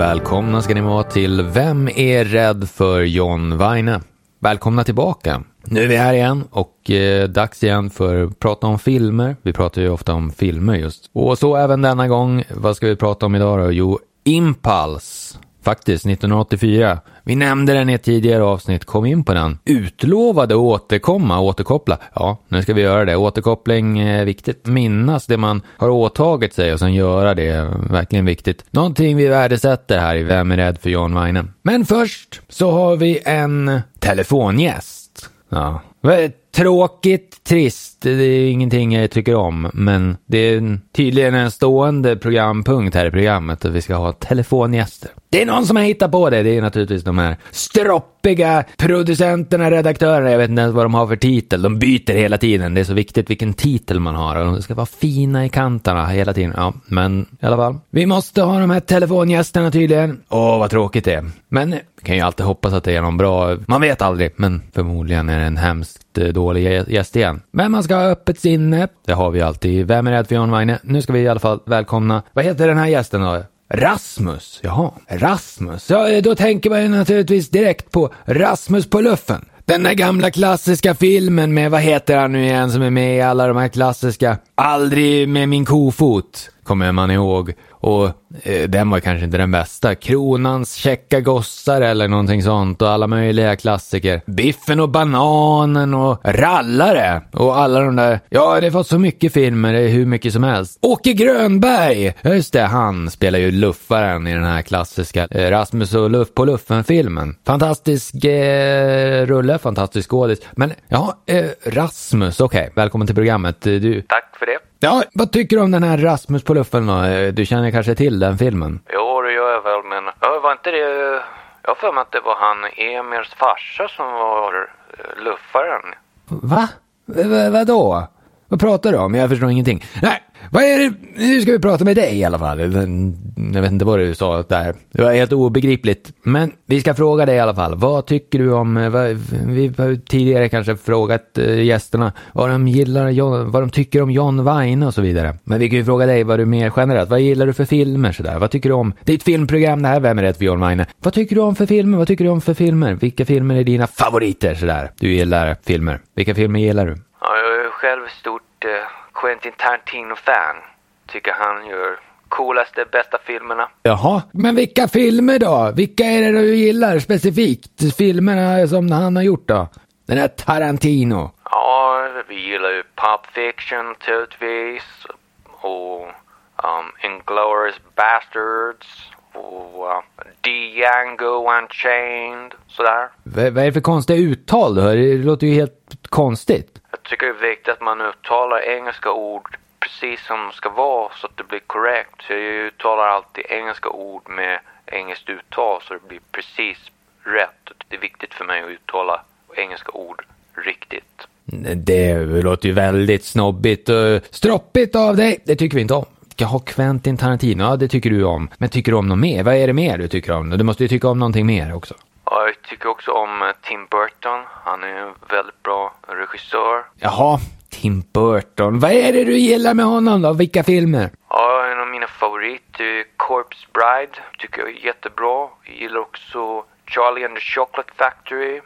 Välkomna ska ni vara till Vem är rädd för John Weine? Välkomna tillbaka. Nu är vi här igen och eh, dags igen för att prata om filmer. Vi pratar ju ofta om filmer just. Och så även denna gång. Vad ska vi prata om idag då? Jo, Impulse. Faktiskt, 1984. Vi nämnde den i ett tidigare avsnitt, kom in på den. Utlovade att återkomma, återkoppla. Ja, nu ska vi göra det. Återkoppling är viktigt. Minnas det man har åtagit sig och sen göra det är verkligen viktigt. Någonting vi värdesätter här i Vem är rädd för John Weine? Men först så har vi en telefongäst. Ja, Tråkigt, trist, det är ingenting jag tycker om. Men det är tydligen en stående programpunkt här i programmet att vi ska ha telefongäster. Det är någon som har hittat på det. Det är naturligtvis de här stroppiga producenterna, redaktörerna. Jag vet inte ens vad de har för titel. De byter hela tiden. Det är så viktigt vilken titel man har. Och de ska vara fina i kanterna hela tiden. Ja, men i alla fall. Vi måste ha de här telefongästerna tydligen. Åh, vad tråkigt det är. Men vi kan ju alltid hoppas att det är någon bra. Man vet aldrig, men förmodligen är det en hemsk eh, dålig gäst igen. Men man ska ha öppet sinne. Det har vi alltid. Vem är rädd för John Weine? Nu ska vi i alla fall välkomna. Vad heter den här gästen då? Rasmus, jaha, Rasmus. Ja, då tänker man ju naturligtvis direkt på Rasmus på luffen. Den där gamla klassiska filmen med, vad heter han nu igen som är med i alla de här klassiska, Aldrig med min kofot, kommer man ihåg. Och eh, den var kanske inte den bästa. Kronans käcka gossar eller någonting sånt och alla möjliga klassiker. Biffen och bananen och Rallare och alla de där. Ja, det har fått så mycket filmer, det är hur mycket som helst. Åke Grönberg! Ja, just det, han spelar ju luffaren i den här klassiska eh, Rasmus och Luff på luffen-filmen. Fantastisk eh, rulle, fantastisk skådis. Men ja, eh, Rasmus, okej, okay. välkommen till programmet. Du... Tack för det. Ja, vad tycker du om den här Rasmus på luffen då? Du känner kanske till den filmen? Jo, det gör jag väl, men ja, var inte det... Jag har för mig att det var han Emirs farsa som var uh, luffaren. Va? V vadå? Vad pratar du om? Jag förstår ingenting. Nej, vad är det? Nu ska vi prata med dig i alla fall. Jag vet inte vad du sa där. Det var helt obegripligt. Men vi ska fråga dig i alla fall. Vad tycker du om, eh, vad, vi har tidigare kanske frågat eh, gästerna vad de gillar, vad de tycker om John Weine och så vidare. Men vi kan ju fråga dig vad du mer generellt, vad gillar du för filmer sådär? Vad tycker du om? Ditt filmprogram det här, Vem är rätt för John Weine? Vad tycker du om för filmer? Vad tycker du om för filmer? Vilka filmer är dina favoriter sådär? Du gillar filmer. Vilka filmer gillar du? Själv stort eh, Quentin Tarantino-fan. Tycker han gör coolaste, bästa filmerna. Jaha, men vilka filmer då? Vilka är det du gillar specifikt? Filmerna som han har gjort då? Den här Tarantino. Ja, vi gillar ju Pop Fiction naturligtvis. Och um, Inglourious Bastards. Och uh, Django Unchained. Sådär. V vad är det för konstiga uttal du hör? Det låter ju helt konstigt. Jag tycker det är viktigt att man uttalar engelska ord precis som de ska vara så att det blir korrekt. Så jag uttalar alltid engelska ord med engelskt uttal så det blir precis rätt. Det är viktigt för mig att uttala engelska ord riktigt. Det låter ju väldigt snobbigt och stroppigt av dig. Det tycker vi inte om. Ska ha Quentin Tarantino, ja det tycker du om. Men tycker du om något mer? Vad är det mer du tycker om? Du måste ju tycka om någonting mer också. Ja, jag tycker också om eh, Tim Burton. Han är en väldigt bra regissör. Jaha, Tim Burton. Vad är det du gillar med honom då? Vilka filmer? Ja, en av mina favoriter är Corpse Bride. Tycker jag är jättebra. Jag gillar också Charlie and the Chocolate Factory.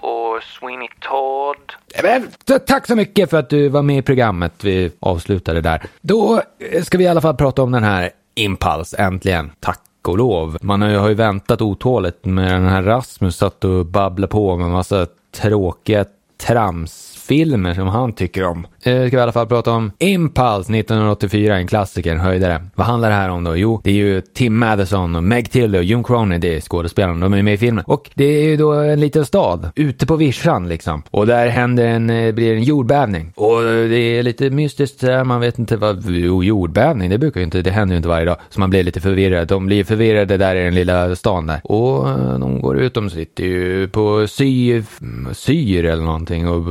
Och Sweeney Todd. Eh, men, tack så mycket för att du var med i programmet. Vi avslutade där. Då eh, ska vi i alla fall prata om den här Impulse, äntligen. Tack och lov. Man har ju väntat otåligt med den här Rasmus satt och babblade på med massa tråkiga trams filmer som han tycker om. Nu ska vi i alla fall prata om Impulse 1984, en klassiker, en höjdare. Vad handlar det här om då? Jo, det är ju Tim Madison och Meg Tilly och June Cronin, det är skådespelarna, de är med i filmen. Och det är ju då en liten stad, ute på vischan liksom. Och där händer en, eh, blir en jordbävning. Och det är lite mystiskt, man vet inte vad, jo jordbävning, det brukar ju inte, det händer ju inte varje dag. Så man blir lite förvirrad. De blir förvirrade där i den lilla stan där. Och eh, de går ut, de sitter ju på sy, syr eller någonting och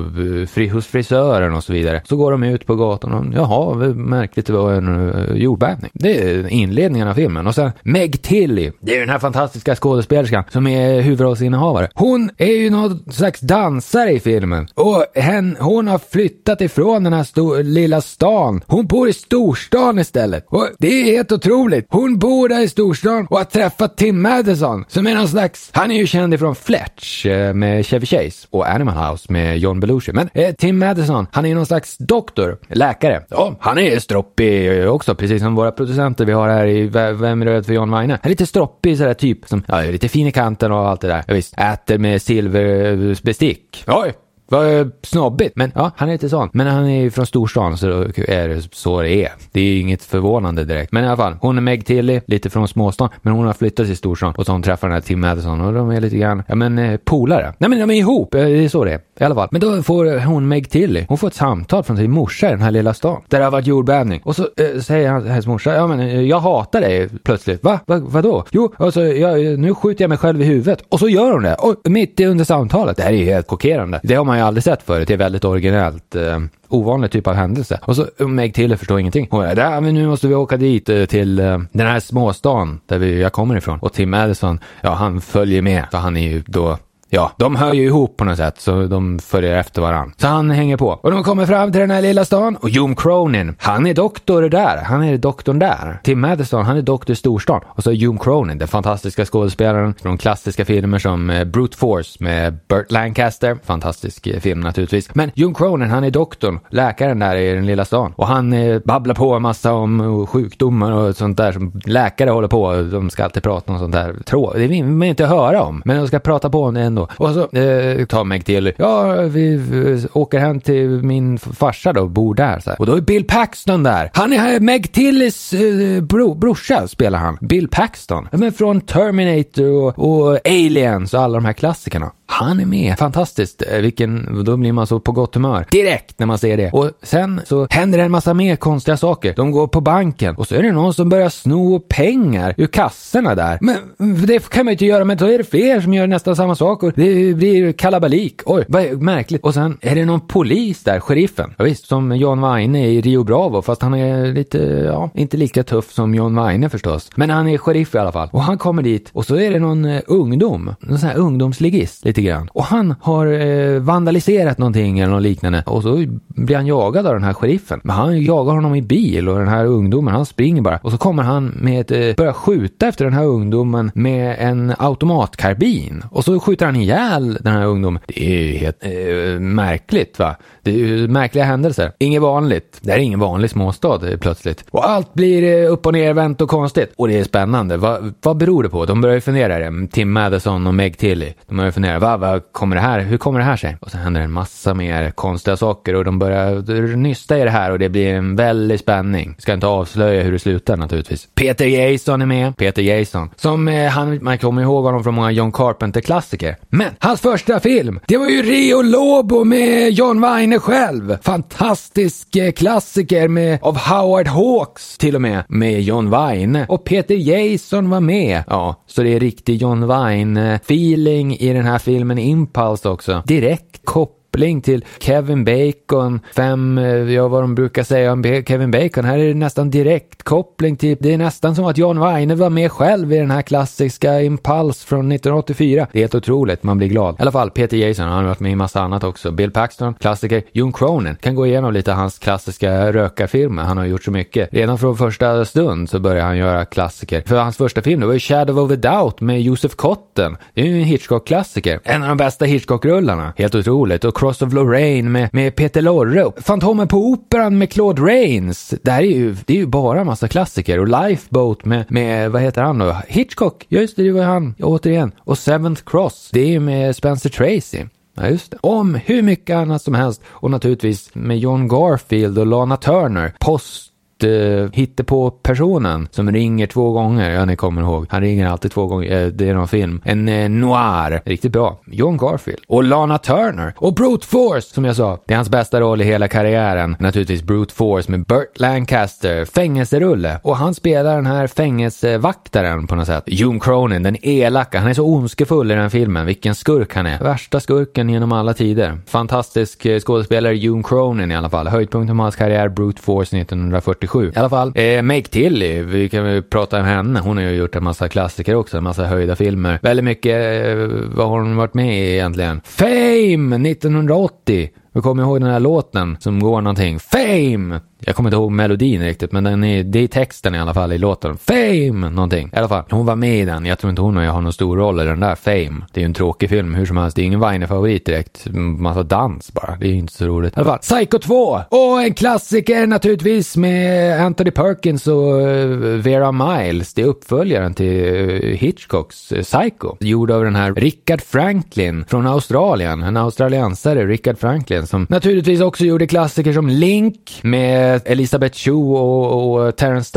fri, hos frisören och så vidare. Så går de ut på gatan och jaha, märkligt det var en uh, jordbävning. Det är inledningen av filmen. Och sen Meg Tilly, det är den här fantastiska skådespelerskan som är huvudrollsinnehavare. Hon är ju någon slags dansare i filmen. Och hen, hon har flyttat ifrån den här stor, lilla stan. Hon bor i storstan istället. Och det är helt otroligt. Hon bor där i storstan och har träffat Tim Madison som är någon slags, han är ju känd ifrån Fletch eh, med Chevy Chase och Animal House med John Belushi. Men eh, Tim Madison, han är ju någon slags doktor, läkare. Ja, han är stroppig också, precis som våra producenter vi har här i Vem är röd för John Weine. Han är lite stroppig sådär typ, som, ja, lite fin i kanten och allt det där. Ja, visst, äter med silverbestick. Oj, vad eh, snobbigt. Men ja, han är lite sån. Men han är ju från storstan så är det så det är. Det är inget förvånande direkt. Men i alla fall, hon är Meg Tilly, lite från småstan. Men hon har flyttat till storstan och så hon träffar den här Tim Madison och de är lite grann, ja men eh, polare. Nej men de är ihop, eh, det är så det är. I alla fall. Men då får hon Meg Tilly, hon får ett samtal från sin morsa i den här lilla stan. Där det har varit jordbävning. Och så äh, säger han, hennes morsa, ja men jag hatar dig plötsligt. Va? Va vadå? Jo, alltså jag, nu skjuter jag mig själv i huvudet. Och så gör hon det. Och mitt under samtalet. Det här är ju helt chockerande. Det har man man ju aldrig sett förut. Det är väldigt originellt. Eh, ovanlig typ av händelse. Och så Meg Tiller förstår ingenting. Hon bara, men nu måste vi åka dit eh, till eh, den här småstan där vi, jag kommer ifrån. Och Tim Madison, ja han följer med. För han är ju då Ja, de hör ju ihop på något sätt så de följer efter varandra. Så han hänger på. Och de kommer fram till den här lilla stan och Jom Cronin, han är doktor där. Han är doktorn där. Tim Madison, han är doktor i storstan. Och så Jom Cronin, den fantastiska skådespelaren från klassiska filmer som eh, Brute Force med Burt Lancaster. Fantastisk eh, film naturligtvis. Men Jom Cronin, han är doktorn, läkaren där i den lilla stan. Och han eh, babblar på en massa om eh, sjukdomar och sånt där som läkare håller på. De ska alltid prata om sånt där. Trå det vill man inte höra om. Men de ska prata på en då. Och så eh, tar Meg till, ja vi vi åker hem till min farsa då, bor där. Så här. Och då är Bill Paxton där. Han är Meg Tillys eh, bro, brorsa spelar han. Bill Paxton. Men från Terminator och, och Aliens och alla de här klassikerna. Han är med. Fantastiskt. Eh, vilken, då blir man så på gott humör. Direkt när man ser det. Och sen så händer det en massa mer konstiga saker. De går på banken och så är det någon som börjar sno pengar ur kassorna där. Men det kan man ju inte göra, men då är det fler som gör nästan samma sak och det blir kalabalik. Oj, vad märkligt. Och sen är det någon polis där, sheriffen. Ja, visst, som John Weine i Rio Bravo, fast han är lite, ja, inte lika tuff som John Weine förstås. Men han är sheriff i alla fall. Och han kommer dit och så är det någon eh, ungdom, någon sån här ungdomsligist lite grann. Och han har eh, vandaliserat någonting eller något liknande och så blir han jagad av den här sheriffen. Men han jagar honom i bil och den här ungdomen han springer bara. Och så kommer han med ett, eh, börjar skjuta efter den här ungdomen med en automatkarbin. Och så skjuter han ihjäl den här ungdomen. Det är ju helt eh, märkligt va. Det är ju märkliga händelser. Inget vanligt. Det här är ingen vanlig småstad eh, plötsligt. Och allt blir eh, upp och nervänt och konstigt. Och det är spännande. Va, vad beror det på? De börjar ju fundera det. Tim Madison och Meg Tilly. De börjar fundera. Va, vad kommer det här? Hur kommer det här sig? Och sen händer en massa mer konstiga saker och de börjar nysta i det här och det blir en väldig spänning. Ska inte avslöja hur det slutar naturligtvis. Peter Jason är med. Peter Jason. Som eh, han, man kommer ihåg honom från många John Carpenter-klassiker. Men hans första film, det var ju Rio Lobo med John Weine själv. Fantastisk eh, klassiker med, av Howard Hawks till och med. Med John Weine. Och Peter Jason var med. Ja, så det är riktig John Weine-feeling i den här filmen filmen Impulse också. Direkt kopplat koppling till Kevin Bacon, fem, eh, ja vad de brukar säga om Kevin Bacon. Här är det nästan direkt koppling till, det är nästan som att John Weine var med själv i den här klassiska Impuls från 1984. Det är helt otroligt, man blir glad. I alla fall, Peter Jason, han har varit med i massa annat också. Bill Paxton, klassiker. Jon Cronin, kan gå igenom lite hans klassiska rökarfilmer. Han har gjort så mycket. Redan från första stund så börjar han göra klassiker. För hans första film, det var ju Shadow of a Doubt med Joseph Cotten. Det är ju en Hitchcock-klassiker. En av de bästa Hitchcock-rullarna. Helt otroligt. Och Frost of Lorraine med, med Peter Lorre. Fantomen på Operan med Claude Rains. Det här är ju, det är ju bara en massa klassiker. Och Lifeboat med, med, vad heter han då? Hitchcock. Ja just det, det var han. Återigen. Och Seventh Cross. Det är ju med Spencer Tracy. Ja, just det. Om hur mycket annat som helst. Och naturligtvis med John Garfield och Lana Turner. Post uh, hittepå-personen som ringer två gånger, ja ni kommer ihåg, han ringer alltid två gånger, eh, det är någon film. En eh, noir, riktigt bra. John Garfield. Och Lana Turner. Och Brute Force, som jag sa. Det är hans bästa roll i hela karriären. Naturligtvis Brute Force med Burt Lancaster, fängelserulle. Och han spelar den här fängelsevaktaren på något sätt. Jon Cronin, den elaka. Han är så ondskefull i den filmen. Vilken skurk han är. Värsta skurken genom alla tider. Fantastisk skådespelare, Jon Cronin i alla fall. Höjdpunkten på hans karriär, Brute Force 1947. I alla fall, eh, Make Tilly, vi kan väl prata om henne. Hon har ju gjort en massa klassiker också, en massa höjda filmer. Väldigt mycket, eh, vad har hon varit med i egentligen? Fame 1980! Jag kommer ihåg den här låten som går någonting. Fame! Jag kommer inte ihåg melodin riktigt, men den är, det är texten i alla fall i låten. Fame! Någonting. I alla fall, hon var med i den. Jag tror inte hon och jag har någon stor roll i den där Fame. Det är ju en tråkig film hur som helst. Det är ingen Weiner-favorit direkt. Massa dans bara. Det är ju inte så roligt. I alla fall, Psycho 2! Och en klassiker naturligtvis med Anthony Perkins och eh, Vera Miles. Det är uppföljaren till eh, Hitchcocks eh, Psycho. Gjord av den här Richard Franklin från Australien. En australiensare, Richard Franklin, som naturligtvis också gjorde klassiker som Link med Elisabeth Chu och, och Terrence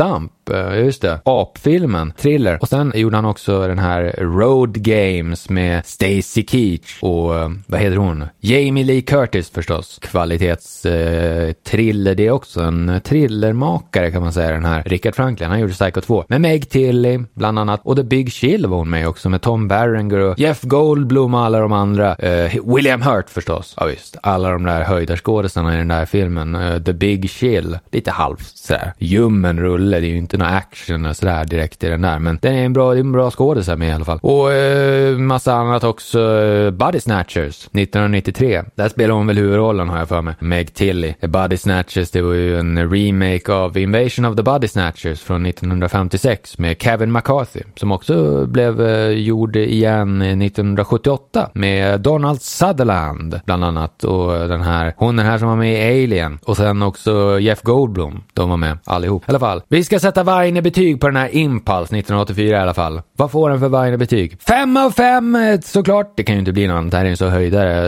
ap, eh, Just det. Apfilmen. Thriller. Och sen gjorde han också den här Road Games med Stacy Keach och eh, vad heter hon? Jamie Lee Curtis förstås. Kvalitetstriller. Eh, det är också en thrillermakare kan man säga den här. Richard Franklin. Han gjorde Psycho 2. Med Meg Tilly bland annat. Och The Big Chill var hon med också med Tom Berenger och Jeff Goldblum och alla de andra. Eh, William Hurt förstås. Ja visst. Alla de där höjdarskådisarna i den där filmen. Eh, The Big Chill. Lite halvt sådär. Ljummen rulle. Det är ju inte inte någon action och sådär direkt i den där. Men den är en bra, det är en bra skådis med i alla fall. Och eh, massa annat också. Eh, Body Snatchers 1993. Där spelar hon väl huvudrollen har jag för mig. Meg Tilly. Body Snatchers det var ju en remake av Invasion of the Body Snatchers från 1956 med Kevin McCarthy. Som också blev eh, gjord igen 1978 med Donald Sutherland bland annat. Och eh, den här, hon den här som var med i Alien. Och sen också Jeff Goldblum. De var med allihop. I alla fall. Vi ska sätta Weine betyg på den här Impulse 1984 i alla fall. Vad får den för Weine betyg? Fem av fem eh, såklart. Det kan ju inte bli något annat. Det här är en så höjdare.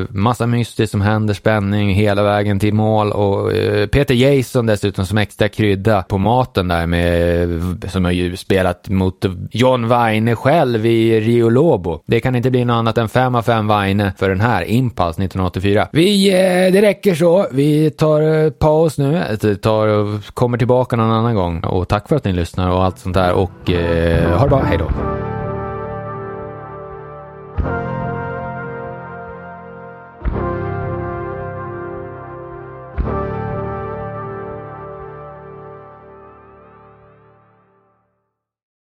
Eh, massa mystiskt som händer, spänning hela vägen till mål och eh, Peter Jason dessutom som extra krydda på maten där med som har ju spelat mot John Weine själv i Rio Lobo. Det kan inte bli något annat än fem av fem Weine för den här Impulse 1984. Vi, det räcker så. Vi tar paus nu. Tar och kommer tillbaka någon annan gång och tack för att ni lyssnar och allt sånt där och eh, ha det bra. Hej då.